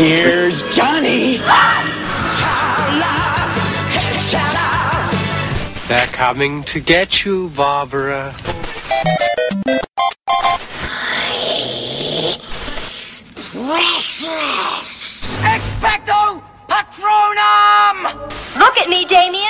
Here's Johnny. They're coming to get you, Barbara. Expecto Patronum! Look at me, Damien.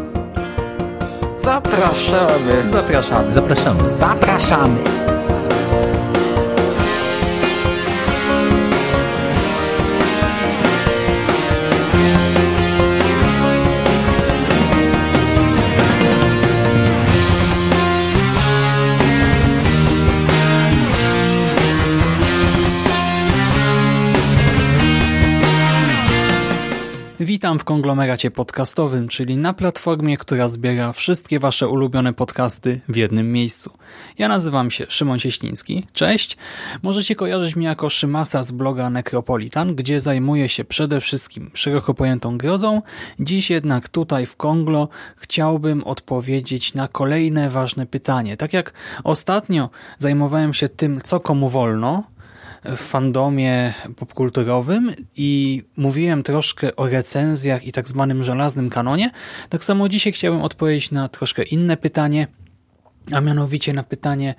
Zapraszamy. Zapraszamy. Zapraszamy. Zapraszamy. Witam w konglomeracie podcastowym, czyli na platformie, która zbiera wszystkie Wasze ulubione podcasty w jednym miejscu. Ja nazywam się Szymon Cieśliński. Cześć! Możecie kojarzyć mnie jako Szymasa z bloga Necropolitan, gdzie zajmuję się przede wszystkim szeroko pojętą grozą. Dziś jednak tutaj w Konglo chciałbym odpowiedzieć na kolejne ważne pytanie. Tak jak ostatnio zajmowałem się tym, co komu wolno, w fandomie popkulturowym i mówiłem troszkę o recenzjach i tak zwanym żelaznym kanonie, tak samo dzisiaj chciałbym odpowiedzieć na troszkę inne pytanie, a mianowicie na pytanie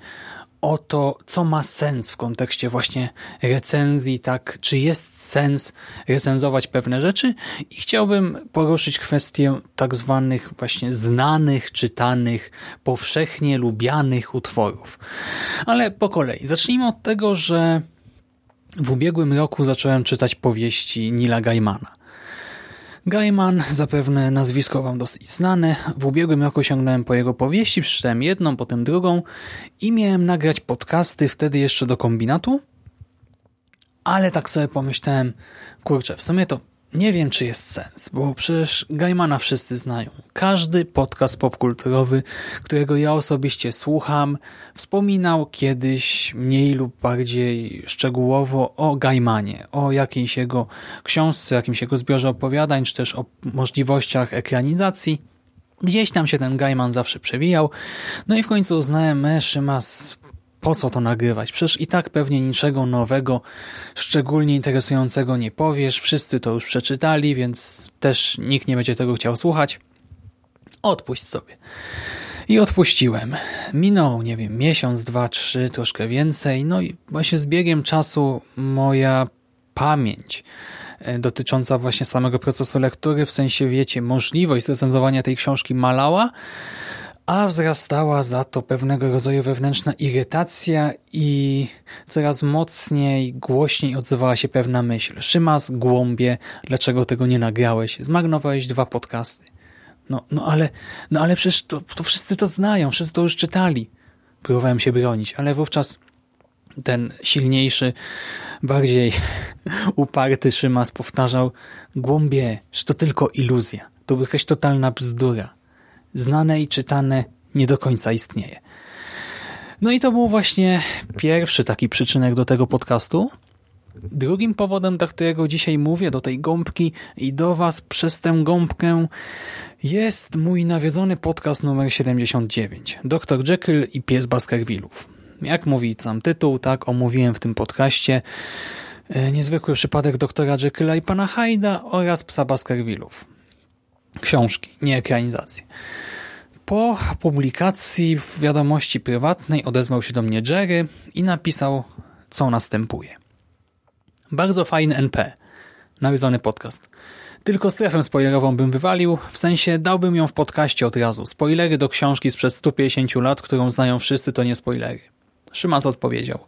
o to, co ma sens w kontekście właśnie recenzji, tak, czy jest sens recenzować pewne rzeczy i chciałbym poruszyć kwestię tak zwanych właśnie znanych, czytanych, powszechnie lubianych utworów. Ale po kolei. Zacznijmy od tego, że w ubiegłym roku zacząłem czytać powieści Nila Gaimana. Gaiman, zapewne nazwisko Wam dosyć znane. W ubiegłym roku sięgnąłem po jego powieści, przeczytałem jedną, potem drugą i miałem nagrać podcasty wtedy jeszcze do kombinatu. Ale tak sobie pomyślałem, kurczę, w sumie to nie wiem, czy jest sens, bo przecież Gaimana wszyscy znają. Każdy podcast popkulturowy, którego ja osobiście słucham, wspominał kiedyś mniej lub bardziej szczegółowo o Gaimanie, o jakiejś jego książce, jakimś jego zbiorze opowiadań, czy też o możliwościach ekranizacji. Gdzieś tam się ten Gaiman zawsze przewijał. No i w końcu uznałem, e, Szymas, po co to nagrywać? Przecież i tak pewnie niczego nowego, szczególnie interesującego nie powiesz. Wszyscy to już przeczytali, więc też nikt nie będzie tego chciał słuchać. Odpuść sobie. I odpuściłem. Minął, nie wiem, miesiąc, dwa, trzy, troszkę więcej. No i właśnie z biegiem czasu moja pamięć e, dotycząca właśnie samego procesu lektury, w sensie, wiecie, możliwość recenzowania tej książki malała, a wzrastała za to pewnego rodzaju wewnętrzna irytacja i coraz mocniej, głośniej odzywała się pewna myśl. Szymas, głąbie, dlaczego tego nie nagrałeś? Zmarnowałeś dwa podcasty. No, no ale, no ale przecież to, to wszyscy to znają, wszyscy to już czytali. Próbowałem się bronić, ale wówczas ten silniejszy, bardziej uparty Szymas powtarzał głąbie, że to tylko iluzja. To jakaś totalna bzdura znane i czytane nie do końca istnieje. No i to był właśnie pierwszy taki przyczynek do tego podcastu. Drugim powodem, dla którego dzisiaj mówię do tej gąbki i do Was przez tę gąbkę jest mój nawiedzony podcast numer 79. Dr Jekyll i pies Baskervillów. Jak mówi sam tytuł, tak omówiłem w tym podcaście e, niezwykły przypadek doktora Jekylla i pana Hyda oraz psa Baskervillów. Książki, nie ekranizacje. Po publikacji w wiadomości prywatnej odezwał się do mnie Jerry i napisał, co następuje. Bardzo fajny NP, nawiązany podcast. Tylko strefę spoilerową bym wywalił, w sensie dałbym ją w podcaście od razu. Spoilery do książki sprzed 150 lat, którą znają wszyscy, to nie spoilery. Szymas odpowiedział.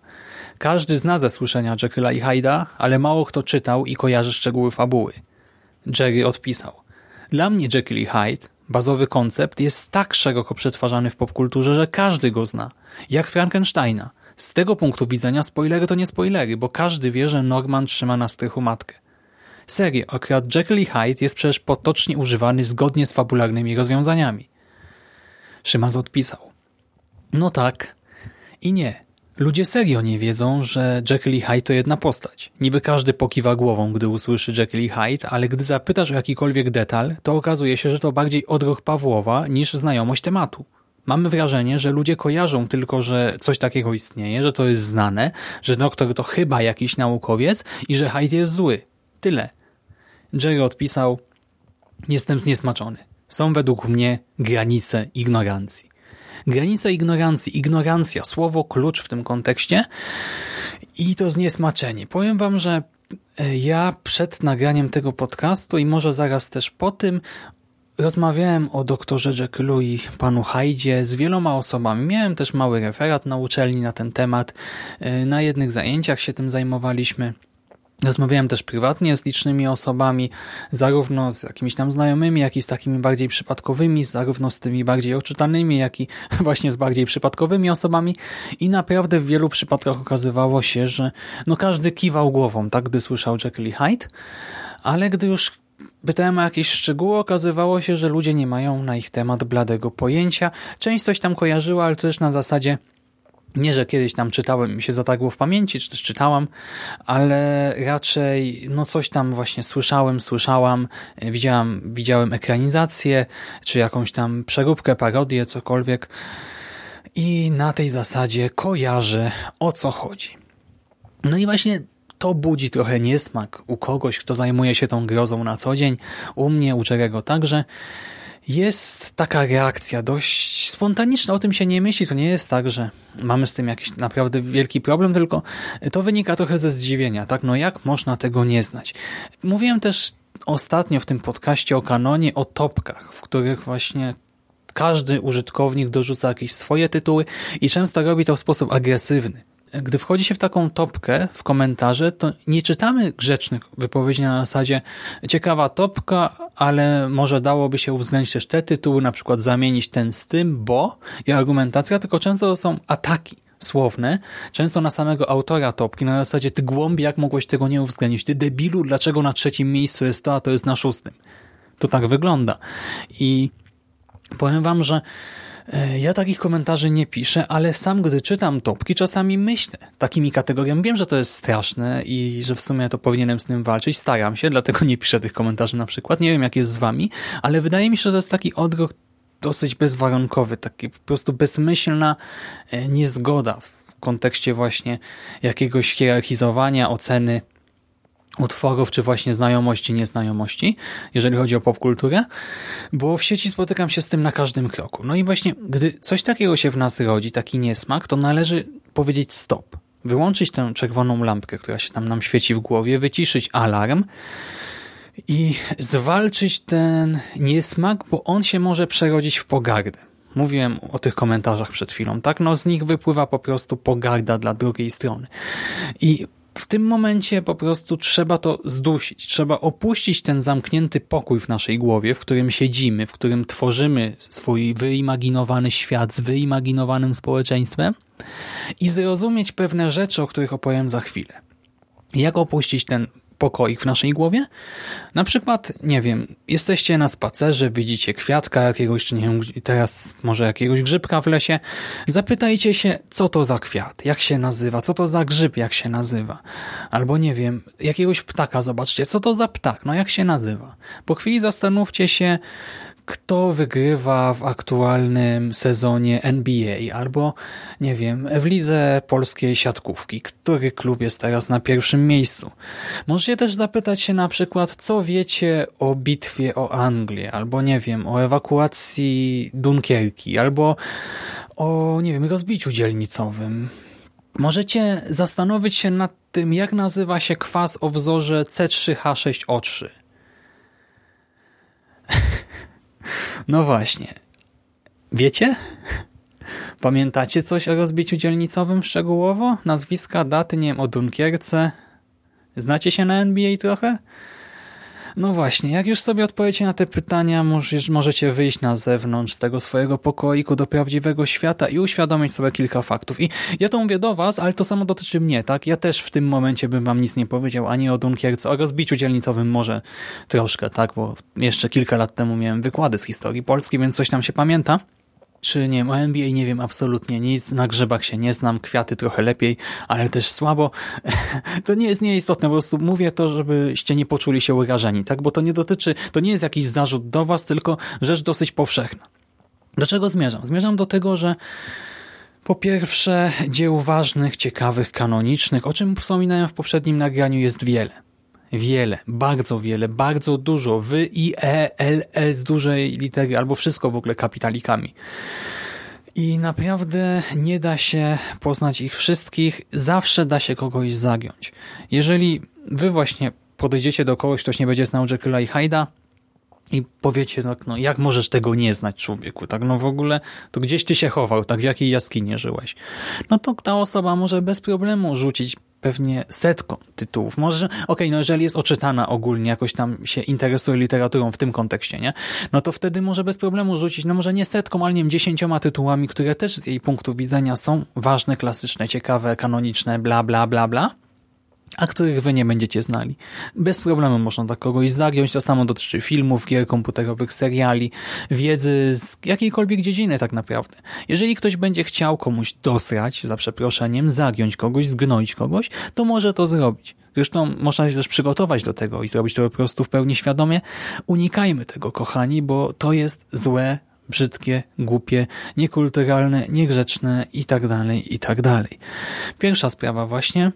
Każdy zna ze słyszenia Jekylla i Hyda, ale mało kto czytał i kojarzy szczegóły fabuły. Jerry odpisał. Dla mnie Jekyll i Hyde bazowy koncept jest tak szeroko przetwarzany w popkulturze, że każdy go zna. Jak Frankensteina. Z tego punktu widzenia spoilery to nie spoilery, bo każdy wie, że Norman trzyma na strychu matkę. Serio, akurat Jekyll i Hyde jest przecież potocznie używany zgodnie z fabularnymi rozwiązaniami. Szymaz odpisał. No tak i nie. Ludzie serio nie wiedzą, że Jekyll i Hyde to jedna postać. Niby każdy pokiwa głową, gdy usłyszy Jekyll i Hyde, ale gdy zapytasz o jakikolwiek detal, to okazuje się, że to bardziej odruch Pawłowa niż znajomość tematu. Mamy wrażenie, że ludzie kojarzą tylko, że coś takiego istnieje, że to jest znane, że doktor to chyba jakiś naukowiec i że Hyde jest zły. Tyle. Jerry odpisał, jestem zniesmaczony. Są według mnie granice ignorancji. Granice ignorancji, ignorancja, słowo klucz w tym kontekście i to zniesmaczenie. Powiem wam, że e, ja przed nagraniem tego podcastu i może zaraz też po tym Rozmawiałem o doktorze Jekyllu i panu Hajdzie z wieloma osobami. Miałem też mały referat na uczelni na ten temat. E, na jednych zajęciach się tym zajmowaliśmy. Rozmawiałem też prywatnie z licznymi osobami, zarówno z jakimiś tam znajomymi, jak i z takimi bardziej przypadkowymi, zarówno z tymi bardziej oczytanymi, jak i właśnie z bardziej przypadkowymi osobami i naprawdę w wielu przypadkach okazywało się, że no każdy kiwał głową, tak, gdy słyszał Jekyll Hyde, ale gdy już pytałem o jakieś szczegóły, okazywało się, że ludzie nie mają na ich temat bladego pojęcia. Część coś tam kojarzyła, ale też na zasadzie nie, że kiedyś tam czytałem mi się zatarło w pamięci, czy też czytałam, ale raczej no coś tam właśnie słyszałem, słyszałam, widziałam, widziałem ekranizację, czy jakąś tam przeróbkę, parodię, cokolwiek. I na tej zasadzie kojarzę o co chodzi. No i właśnie to budzi trochę niesmak u kogoś, kto zajmuje się tą grozą na co dzień, u mnie, u Czerego także, jest taka reakcja dość spontaniczna, o tym się nie myśli. To nie jest tak, że mamy z tym jakiś naprawdę wielki problem, tylko to wynika trochę ze zdziwienia. Tak, no jak można tego nie znać? Mówiłem też ostatnio w tym podcaście o kanonie, o topkach, w których właśnie każdy użytkownik dorzuca jakieś swoje tytuły i często robi to w sposób agresywny gdy wchodzi się w taką topkę w komentarze, to nie czytamy grzecznych wypowiedzi na zasadzie ciekawa topka, ale może dałoby się uwzględnić też te tytuły, na przykład zamienić ten z tym, bo i argumentacja, tylko często to są ataki słowne, często na samego autora topki, na zasadzie ty głąbi, jak mogłeś tego nie uwzględnić, ty debilu, dlaczego na trzecim miejscu jest to, a to jest na szóstym. To tak wygląda. I powiem wam, że ja takich komentarzy nie piszę, ale sam gdy czytam topki, czasami myślę takimi kategoriami. Wiem, że to jest straszne i że w sumie to powinienem z tym walczyć. Staram się, dlatego nie piszę tych komentarzy na przykład. Nie wiem, jak jest z wami, ale wydaje mi się, że to jest taki odruch dosyć bezwarunkowy, taki po prostu bezmyślna e, niezgoda w kontekście właśnie jakiegoś hierarchizowania, oceny utworów, czy właśnie znajomości, nieznajomości, jeżeli chodzi o popkulturę, bo w sieci spotykam się z tym na każdym kroku. No i właśnie, gdy coś takiego się w nas rodzi, taki niesmak, to należy powiedzieć stop. Wyłączyć tę czerwoną lampkę, która się tam nam świeci w głowie, wyciszyć alarm i zwalczyć ten niesmak, bo on się może przerodzić w pogardę. Mówiłem o tych komentarzach przed chwilą, tak? No z nich wypływa po prostu pogarda dla drugiej strony. I w tym momencie po prostu trzeba to zdusić. Trzeba opuścić ten zamknięty pokój w naszej głowie, w którym siedzimy, w którym tworzymy swój wyimaginowany świat z wyimaginowanym społeczeństwem i zrozumieć pewne rzeczy, o których opowiem za chwilę. Jak opuścić ten pokoik w naszej głowie. Na przykład, nie wiem, jesteście na spacerze, widzicie kwiatka jakiegoś, czy nie wiem, teraz może jakiegoś grzybka w lesie. Zapytajcie się, co to za kwiat, jak się nazywa, co to za grzyb, jak się nazywa. Albo nie wiem, jakiegoś ptaka zobaczcie, co to za ptak, no jak się nazywa. Po chwili zastanówcie się, kto wygrywa w aktualnym sezonie NBA albo, nie wiem, w lidze polskiej siatkówki, który klub jest teraz na pierwszym miejscu. Możecie też zapytać się na przykład, co wiecie o bitwie o Anglię, albo nie wiem, o ewakuacji Dunkierki, albo o, nie wiem, rozbiciu dzielnicowym. Możecie zastanowić się nad tym, jak nazywa się kwas o wzorze C3H6O3. No właśnie. Wiecie? Pamiętacie coś o rozbiciu dzielnicowym szczegółowo? Nazwiska, daty, nie wiem, o Dunkierce? Znacie się na NBA trochę? No właśnie, jak już sobie odpowiecie na te pytania, możecie wyjść na zewnątrz z tego swojego pokoiku do prawdziwego świata i uświadomić sobie kilka faktów. I ja to mówię do was, ale to samo dotyczy mnie, tak? Ja też w tym momencie bym wam nic nie powiedział ani o Dunkierce, o rozbiciu dzielnicowym może troszkę, tak? Bo jeszcze kilka lat temu miałem wykłady z historii Polski, więc coś tam się pamięta czy nie wiem, o NBA nie wiem absolutnie nic, na grzybach się nie znam, kwiaty trochę lepiej, ale też słabo. To nie jest nieistotne, po prostu mówię to, żebyście nie poczuli się urażeni, tak? Bo to nie dotyczy, to nie jest jakiś zarzut do was, tylko rzecz dosyć powszechna. Do czego zmierzam? Zmierzam do tego, że po pierwsze, dzieł ważnych, ciekawych, kanonicznych, o czym wspominałem w poprzednim nagraniu, jest wiele. Wiele, bardzo wiele, bardzo dużo. Wy, I, E, L, E z dużej litery, albo wszystko w ogóle kapitalikami. I naprawdę nie da się poznać ich wszystkich, zawsze da się kogoś zagiąć. Jeżeli wy właśnie podejdziecie do kogoś, ktoś nie będzie znał Jekylla i Hyda i powiecie, no, no jak możesz tego nie znać człowieku, tak no w ogóle to gdzieś ty się chował, tak w jakiej jaskinie żyłeś. No to ta osoba może bez problemu rzucić pewnie setką tytułów. Może, okej, okay, no jeżeli jest oczytana ogólnie, jakoś tam się interesuje literaturą w tym kontekście, nie? No to wtedy może bez problemu rzucić, no może nie setką, ale nie wiem, dziesięcioma tytułami, które też z jej punktu widzenia są ważne, klasyczne, ciekawe, kanoniczne, bla, bla, bla, bla a których wy nie będziecie znali. Bez problemu można tak kogoś zagiąć, to samo dotyczy filmów, gier komputerowych, seriali, wiedzy z jakiejkolwiek dziedziny tak naprawdę. Jeżeli ktoś będzie chciał komuś dosrać, za przeproszeniem, zagiąć kogoś, zgnoić kogoś, to może to zrobić. Zresztą można się też przygotować do tego i zrobić to po prostu w pełni świadomie. Unikajmy tego, kochani, bo to jest złe, brzydkie, głupie, niekulturalne, niegrzeczne i tak dalej, i tak dalej. Pierwsza sprawa właśnie –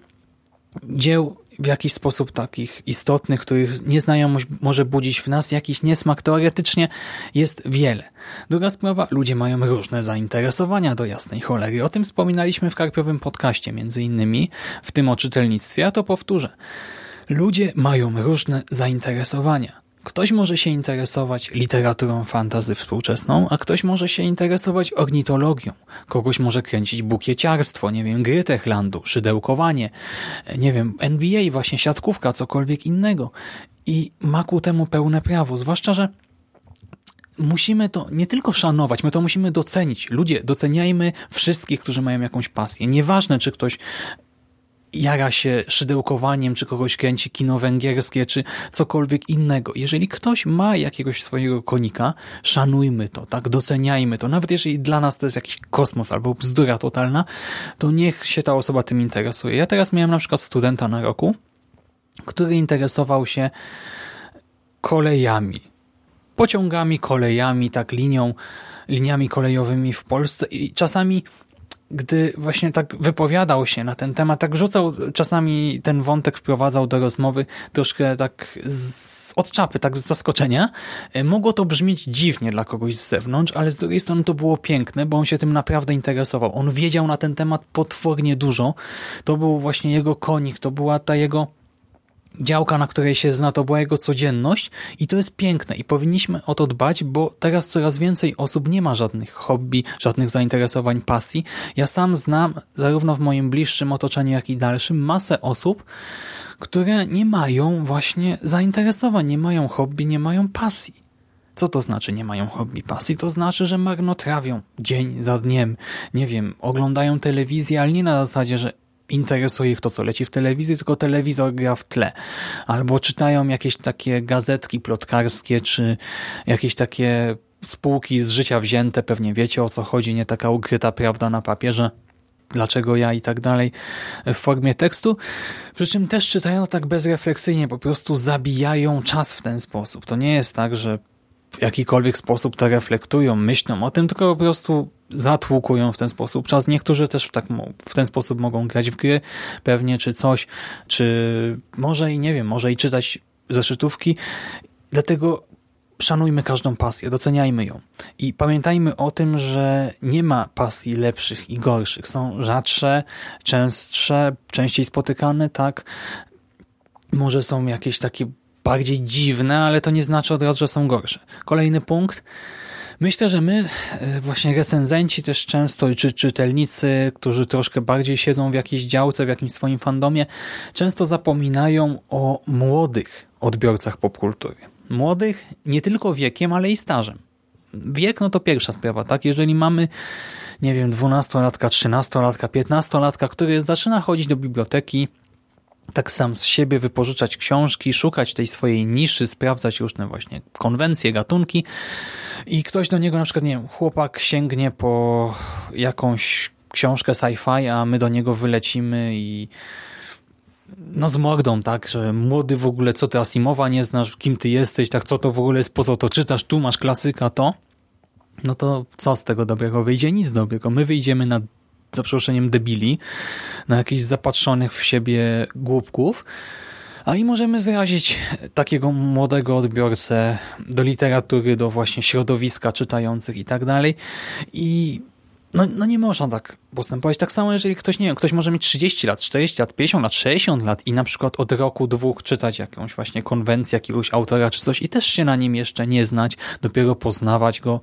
dzieł w jakiś sposób takich istotnych, których nieznajomość może budzić w nas jakiś niesmak, teoretycznie jest wiele. Druga sprawa, ludzie mają różne zainteresowania do jasnej cholery. O tym wspominaliśmy w Karpiowym podcaście, między innymi, w tym o czytelnictwie, a to powtórzę. Ludzie mają różne zainteresowania. Ktoś może się interesować literaturą fantazy współczesną, a ktoś może się interesować ornitologią. Kogoś może kręcić bukieciarstwo, nie wiem, gry Techlandu, szydełkowanie, nie wiem, NBA, właśnie siatkówka, cokolwiek innego. I ma ku temu pełne prawo, zwłaszcza, że musimy to nie tylko szanować, my to musimy docenić. Ludzie, doceniajmy wszystkich, którzy mają jakąś pasję. Nieważne, czy ktoś jara się szydełkowaniem, czy kogoś kręci kino węgierskie, czy cokolwiek innego. Jeżeli ktoś ma jakiegoś swojego konika, szanujmy to, tak, doceniajmy to. Nawet jeżeli dla nas to jest jakiś kosmos albo bzdura totalna, to niech się ta osoba tym interesuje. Ja teraz miałem na przykład studenta na roku, który interesował się kolejami. Pociągami, kolejami, tak, linią, liniami kolejowymi w Polsce i czasami gdy właśnie tak wypowiadał się na ten temat, tak rzucał, czasami ten wątek wprowadzał do rozmowy troszkę tak z, od czapy, tak z zaskoczenia. E, mogło to brzmieć dziwnie dla kogoś z zewnątrz, ale z drugiej strony to było piękne, bo on się tym naprawdę interesował. On wiedział na ten temat potwornie dużo. To był właśnie jego konik, to była ta jego działka, na której się zna, to była jego codzienność i to jest piękne i powinniśmy o to dbać, bo teraz coraz więcej osób nie ma żadnych hobby, żadnych zainteresowań, pasji. Ja sam znam, zarówno w moim bliższym otoczeniu, jak i dalszym, masę osób, które nie mają właśnie zainteresowań, nie mają hobby, nie mają pasji. Co to znaczy nie mają hobby, pasji? To znaczy, że marnotrawią dzień za dniem, nie wiem, oglądają telewizję, ale nie na zasadzie, że interesuje ich to, co leci w telewizji, tylko telewizor gra w tle. Albo czytają jakieś takie gazetki plotkarskie, czy jakieś takie spółki z życia wzięte, pewnie wiecie o co chodzi, nie taka ukryta prawda na papierze, dlaczego ja i tak dalej w formie tekstu. Przy czym też czytają tak bezrefleksyjnie, po prostu zabijają czas w ten sposób. To nie jest tak, że w jakikolwiek sposób to reflektują, myślą o tym, tylko po prostu zatłukują w ten sposób czas. Niektórzy też w, tak, w ten sposób mogą grać w gry pewnie, czy coś, czy może i nie wiem, może i czytać zeszytówki. Dlatego szanujmy każdą pasję, doceniajmy ją. I pamiętajmy o tym, że nie ma pasji lepszych i gorszych. Są rzadsze, częstsze, częściej spotykane, tak. Może są jakieś takie bardziej dziwne, ale to nie znaczy od razu, że są gorsze. Kolejny punkt. Myślę, że my, e, właśnie recenzenci też często, czy czytelnicy, którzy troszkę bardziej siedzą w jakiejś działce, w jakimś swoim fandomie, często zapominają o młodych odbiorcach popkultury. Młodych nie tylko wiekiem, ale i stażem. Wiek no to pierwsza sprawa, tak? Jeżeli mamy, nie wiem, dwunastolatka, trzynastolatka, piętnastolatka, który zaczyna chodzić do biblioteki, tak sam z siebie wypożyczać książki, szukać tej swojej niszy, sprawdzać różne właśnie konwencje, gatunki i ktoś do niego na przykład, nie wiem, chłopak sięgnie po jakąś książkę sci-fi, a my do niego wylecimy i no z mordą, tak, że młody w ogóle, co ty Asimowa nie znasz, kim ty jesteś, tak, co to w ogóle jest, po co to czytasz, tu masz klasyka, to, no to co z tego dobrego wyjdzie? Nic dobrego. My wyjdziemy na za przeproszeniem debili, na jakichś zapatrzonych w siebie głupków, a i możemy zrazić takiego młodego odbiorcę do literatury, do właśnie środowiska czytających i tak dalej. I no, no nie można tak postępować. Tak samo, jeżeli ktoś, nie wiem, ktoś może mieć 30 lat, 40 lat, 50 lat, 60 lat i na przykład od roku, dwóch czytać jakąś właśnie konwencję jakiegoś autora czy coś i też się na nim jeszcze nie znać, dopiero poznawać go,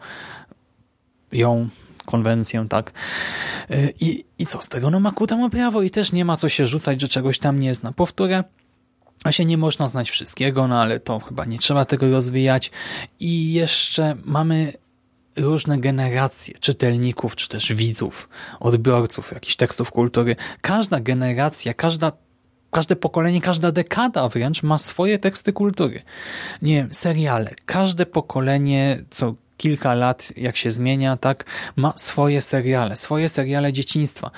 ją, konwencję, tak. Y, I, I co z tego? No ma ku temu prawo i też nie ma co się rzucać, że czegoś tam nie zna. Powtórę, a się nie można znać wszystkiego, no ale to chyba nie trzeba tego rozwijać. I jeszcze mamy różne generacje czytelników, czy też widzów, odbiorców jakichś tekstów kultury. Każda generacja, każda każde pokolenie, każda dekada wręcz ma swoje teksty kultury. Nie wiem, seriale. Każde pokolenie, co kilka lat, jak się zmienia, tak, ma swoje seriale, swoje seriale dzieciństwa.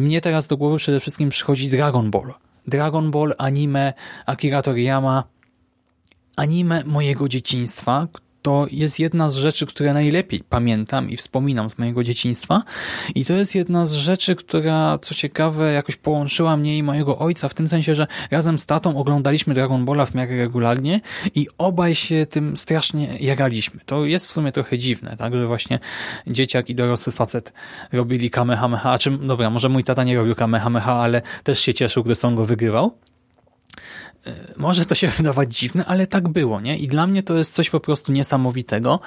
Mnie teraz do głowy przede wszystkim przychodzi Dragon Ball. Dragon Ball, anime Akira Toriyama, anime mojego dzieciństwa, to jest jedna z rzeczy, które najlepiej pamiętam i wspominam z mojego dzieciństwa i to jest jedna z rzeczy, która, co ciekawe, jakoś połączyła mnie i mojego ojca w tym sensie, że razem z tatą oglądaliśmy Dragon Balla w miarę regularnie i obaj się tym strasznie jaraliśmy. To jest w sumie trochę dziwne, tak, że właśnie dzieciak i dorosły facet robili kamehameha, a czym, dobra, może mój tata nie robił kamehameha, ale też się cieszył, gdy Son go wygrywał. E, może to się wydawać dziwne, ale tak było, nie? I dla mnie to jest coś po prostu niesamowitego,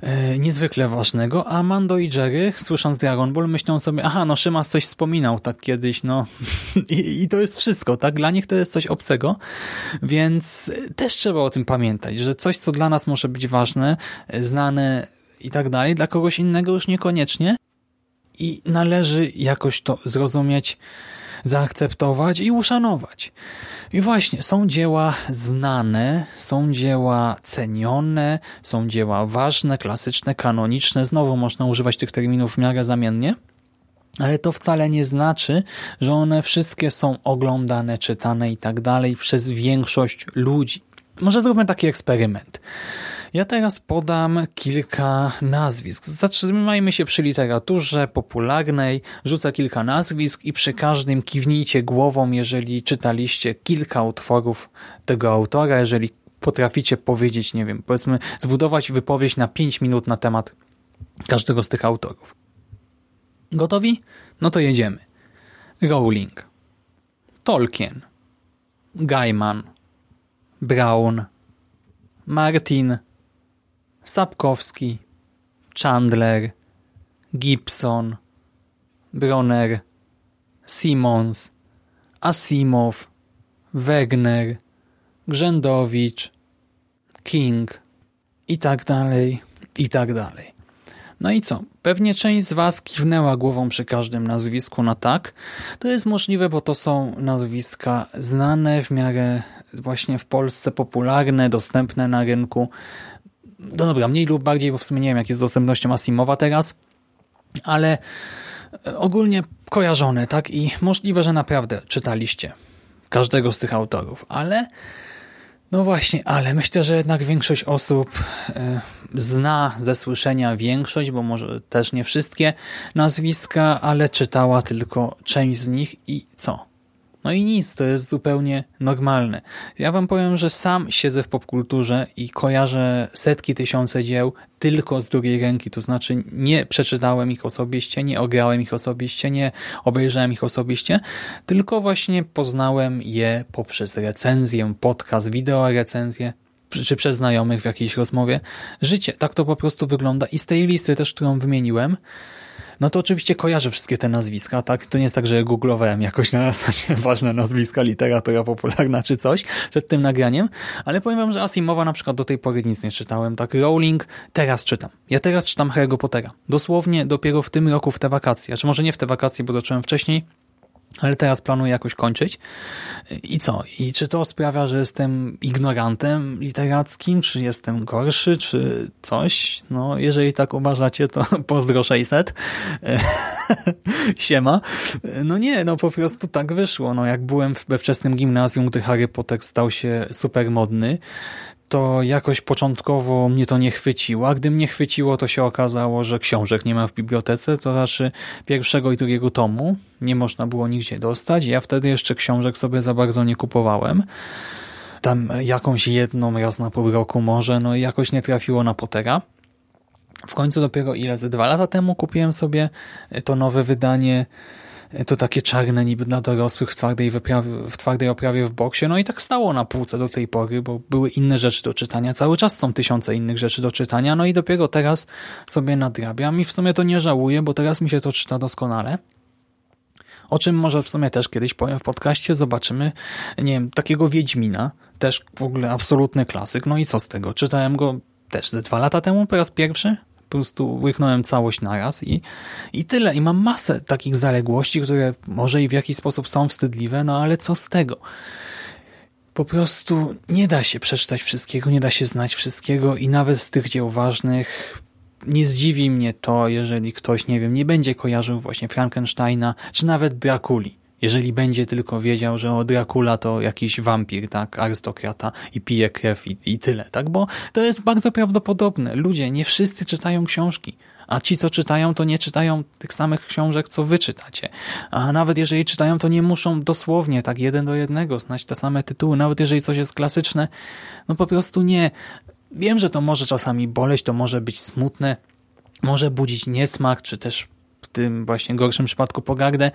e, niezwykle ważnego, a Mando i Jerry, słysząc Dragon Ball, myślą sobie, aha, no Szymas coś wspominał tak kiedyś, no I, i to jest wszystko, tak? Dla nich to jest coś obcego, więc też trzeba o tym pamiętać, że coś, co dla nas może być ważne, znane i tak dalej, dla kogoś innego już niekoniecznie i należy jakoś to zrozumieć, zaakceptować i uszanować. I właśnie, są dzieła znane, są dzieła cenione, są dzieła ważne, klasyczne, kanoniczne. Znowu można używać tych terminów w miarę zamiennie. Ale to wcale nie znaczy, że one wszystkie są oglądane, czytane i tak dalej przez większość ludzi. Może zróbmy taki eksperyment. Ja teraz podam kilka nazwisk. Zatrzymajmy się przy literaturze popularnej, rzucę kilka nazwisk i przy każdym kiwnijcie głową, jeżeli czytaliście kilka utworów tego autora, jeżeli potraficie powiedzieć, nie wiem, powiedzmy, zbudować wypowiedź na 5 minut na temat każdego z tych autorów. Gotowi? No to jedziemy. Rowling, Tolkien, Gaiman, Brown, Martin, Sapkowski, Chandler, Gibson, Bronner, Simons, Asimow, Wegner, Grzędowicz, King i tak dalej, i tak dalej. No i co? Pewnie część z Was kiwnęła głową przy każdym nazwisku na tak. To jest możliwe, bo to są nazwiska znane, w miarę właśnie w Polsce popularne, dostępne na rynku no dobra, mniej lub bardziej, bo w sumie nie wiem, jak jest z dostępnością Asimowa teraz, ale e, ogólnie kojarzone, tak? I możliwe, że naprawdę czytaliście każdego z tych autorów, ale no właśnie, ale myślę, że jednak większość osób e, zna ze słyszenia większość, bo może też nie wszystkie nazwiska, ale czytała tylko część z nich i co? No i nic, to jest zupełnie normalne. Ja wam powiem, że sam siedzę w popkulturze i kojarzę setki, tysiące dzieł tylko z drugiej ręki, to znaczy nie przeczytałem ich osobiście, nie ograłem ich osobiście, nie obejrzałem ich osobiście, tylko właśnie poznałem je poprzez recenzję, podcast, wideo recenzję czy przez znajomych w jakiejś rozmowie. Życie, tak to po prostu wygląda i z tej listy też, którą wymieniłem, no to oczywiście kojarzę wszystkie te nazwiska, tak? To nie jest tak, że googlowałem jakoś na zasadzie ważne nazwiska, literatura popularna czy coś przed tym nagraniem, ale powiem wam, że Asimowa na przykład do tej pory nic nie czytałem, tak? Rowling teraz czytam. Ja teraz czytam Harry'ego Pottera. Dosłownie dopiero w tym roku w te wakacje, czy może nie w te wakacje, bo zacząłem wcześniej, ale teraz planuję jakoś kończyć. I co? I czy to sprawia, że jestem ignorantem literackim, czy jestem gorszy, czy coś? No, jeżeli tak uważacie, to pozdro 600. Siema. No nie, no po prostu tak wyszło. No jak byłem we wczesnym gimnazjum, gdy Harry Potter stał się super modny, to jakoś początkowo mnie to nie chwyciło, a gdy mnie chwyciło, to się okazało, że książek nie ma w bibliotece, to znaczy pierwszego i drugiego tomu nie można było nigdzie dostać. Ja wtedy jeszcze książek sobie za bardzo nie kupowałem. Tam jakąś jedną raz na pół roku może, no i jakoś nie trafiło na Pottera. W końcu dopiero ile, ze dwa lata temu kupiłem sobie to nowe wydanie to takie czarne niby dla dorosłych w twardej, w twardej oprawie w boksie. No i tak stało na półce do tej pory, bo były inne rzeczy do czytania. Cały czas są tysiące innych rzeczy do czytania. No i dopiero teraz sobie nadrabiam i w sumie to nie żałuję, bo teraz mi się to czyta doskonale. O czym może w sumie też kiedyś powiem w podcaście. Zobaczymy, nie wiem, takiego Wiedźmina. Też w ogóle absolutny klasyk. No i co z tego? Czytałem go też ze dwa lata temu po raz pierwszy po prostu łyknąłem całość naraz i, i tyle. I mam masę takich zaległości, które może i w jakiś sposób są wstydliwe, no ale co z tego? Po prostu nie da się przeczytać wszystkiego, nie da się znać wszystkiego i nawet z tych dzieł ważnych nie zdziwi mnie to, jeżeli ktoś, nie wiem, nie będzie kojarzył właśnie Frankensteina, czy nawet Drakuli jeżeli będzie tylko wiedział, że o Dracula to jakiś wampir, tak, arystokrata i pije krew i, i tyle, tak, bo to jest bardzo prawdopodobne. Ludzie, nie wszyscy czytają książki. A ci, co czytają, to nie czytają tych samych książek, co wy czytacie. A nawet jeżeli czytają, to nie muszą dosłownie, tak jeden do jednego, znać te same tytuły. Nawet jeżeli coś jest klasyczne, no po prostu nie. Wiem, że to może czasami boleć, to może być smutne, może budzić niesmak, czy też tym właśnie gorszym przypadku pogardę,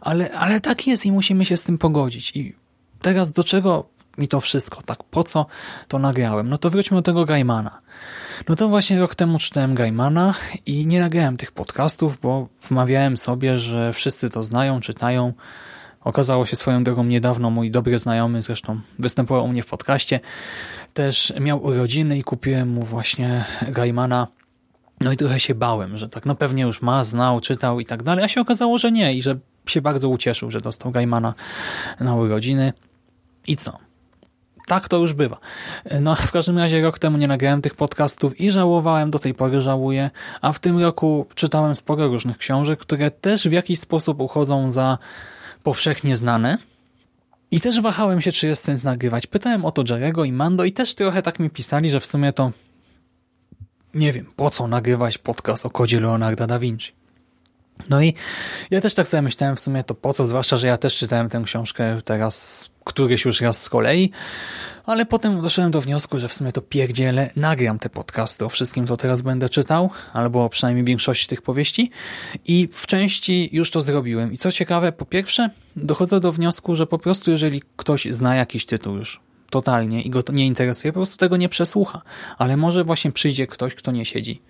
ale, ale tak jest i musimy się z tym pogodzić. I teraz do czego mi to wszystko, tak po co to nagrałem? No to wróćmy do tego Gaimana. No to właśnie rok temu czytałem Gaimana i nie nagrałem tych podcastów, bo wmawiałem sobie, że wszyscy to znają, czytają. Okazało się swoją drogą niedawno mój dobry znajomy, zresztą występował u mnie w podcaście, też miał urodziny i kupiłem mu właśnie Gaimana no i trochę się bałem, że tak, no pewnie już ma, znał, czytał i tak dalej, a się okazało, że nie i że się bardzo ucieszył, że dostał Gaimana na urodziny. I co? Tak to już bywa. No, w każdym razie rok temu nie nagrałem tych podcastów i żałowałem, do tej pory żałuję, a w tym roku czytałem sporo różnych książek, które też w jakiś sposób uchodzą za powszechnie znane. I też wahałem się, czy jest sens nagrywać. Pytałem o to Jarego i Mando i też trochę tak mi pisali, że w sumie to nie wiem, po co nagrywać podcast o kodzie Leonarda da Vinci. No i ja też tak sobie myślałem w sumie to po co, zwłaszcza, że ja też czytałem tę książkę teraz któryś już raz z kolei, ale potem doszedłem do wniosku, że w sumie to pierdzielę, nagram te podcasty o wszystkim, co teraz będę czytał, albo przynajmniej większości tych powieści i w części już to zrobiłem. I co ciekawe, po pierwsze dochodzę do wniosku, że po prostu jeżeli ktoś zna jakiś tytuł już, totalnie i go to nie interesuje, po prostu tego nie przesłucha. Ale może właśnie przyjdzie ktoś, kto nie siedzi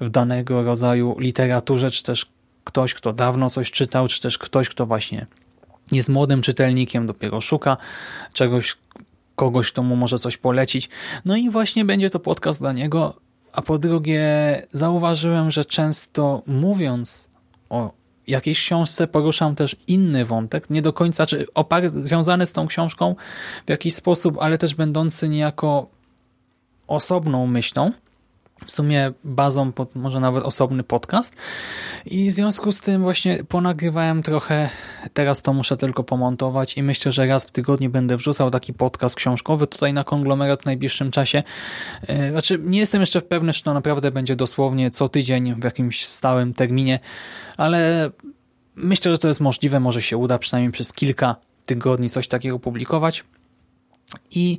w danego rodzaju literaturze, czy też ktoś, kto dawno coś czytał, czy też ktoś, kto właśnie jest młodym czytelnikiem, dopiero szuka czegoś, kogoś, kto mu może coś polecić. No i właśnie będzie to podcast dla niego. A po drugie, zauważyłem, że często mówiąc o jakiejś książce poruszam też inny wątek, nie do końca, czy oparty, związany z tą książką w jakiś sposób, ale też będący niejako osobną myślą, w sumie bazą pod może nawet osobny podcast i w związku z tym właśnie ponagrywałem trochę, teraz to muszę tylko pomontować i myślę, że raz w tygodniu będę wrzucał taki podcast książkowy tutaj na konglomerat w najbliższym czasie. E, znaczy nie jestem jeszcze pewny, czy to naprawdę będzie dosłownie co tydzień w jakimś stałym terminie, ale myślę, że to jest możliwe, może się uda przynajmniej przez kilka tygodni coś takiego publikować i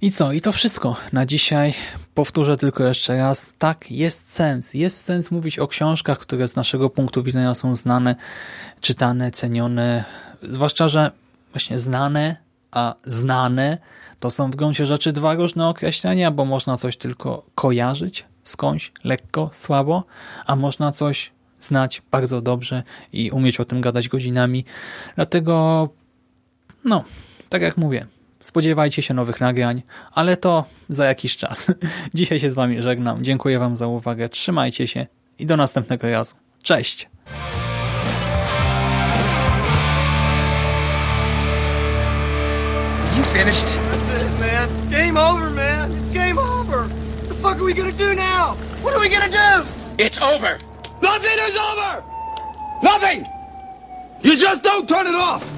i co? I to wszystko na dzisiaj. Powtórzę tylko jeszcze raz. Tak, jest sens. Jest sens mówić o książkach, które z naszego punktu widzenia są znane, czytane, cenione. Zwłaszcza, że właśnie znane, a znane to są w gruncie rzeczy dwa różne określenia, bo można coś tylko kojarzyć skądś, lekko, słabo, a można coś znać bardzo dobrze i umieć o tym gadać godzinami. Dlatego, no, tak jak mówię, spodziewajcie się nowych nagrań, ale to za jakiś czas. Dzisiaj się z wami żegnam. Dziękuję wam za uwagę. Trzymajcie się i do następnego razu. Cześć! You finished? man. Game over, man. It's game over. What the fuck are we gonna do now? What are we gonna do? It's over. Nothing is over! Nothing! You just don't turn it off!